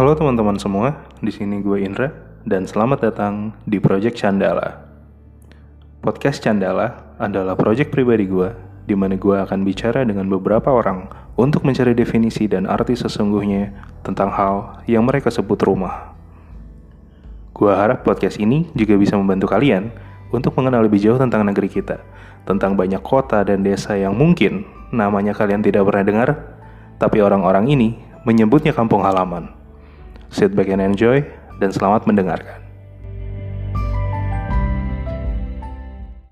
Halo teman-teman semua, di sini gue Indra dan selamat datang di Project Candala. Podcast Candala adalah proyek pribadi gue di mana gue akan bicara dengan beberapa orang untuk mencari definisi dan arti sesungguhnya tentang hal yang mereka sebut rumah. Gue harap podcast ini juga bisa membantu kalian untuk mengenal lebih jauh tentang negeri kita, tentang banyak kota dan desa yang mungkin namanya kalian tidak pernah dengar, tapi orang-orang ini menyebutnya kampung halaman. Sit back and enjoy, dan selamat mendengarkan.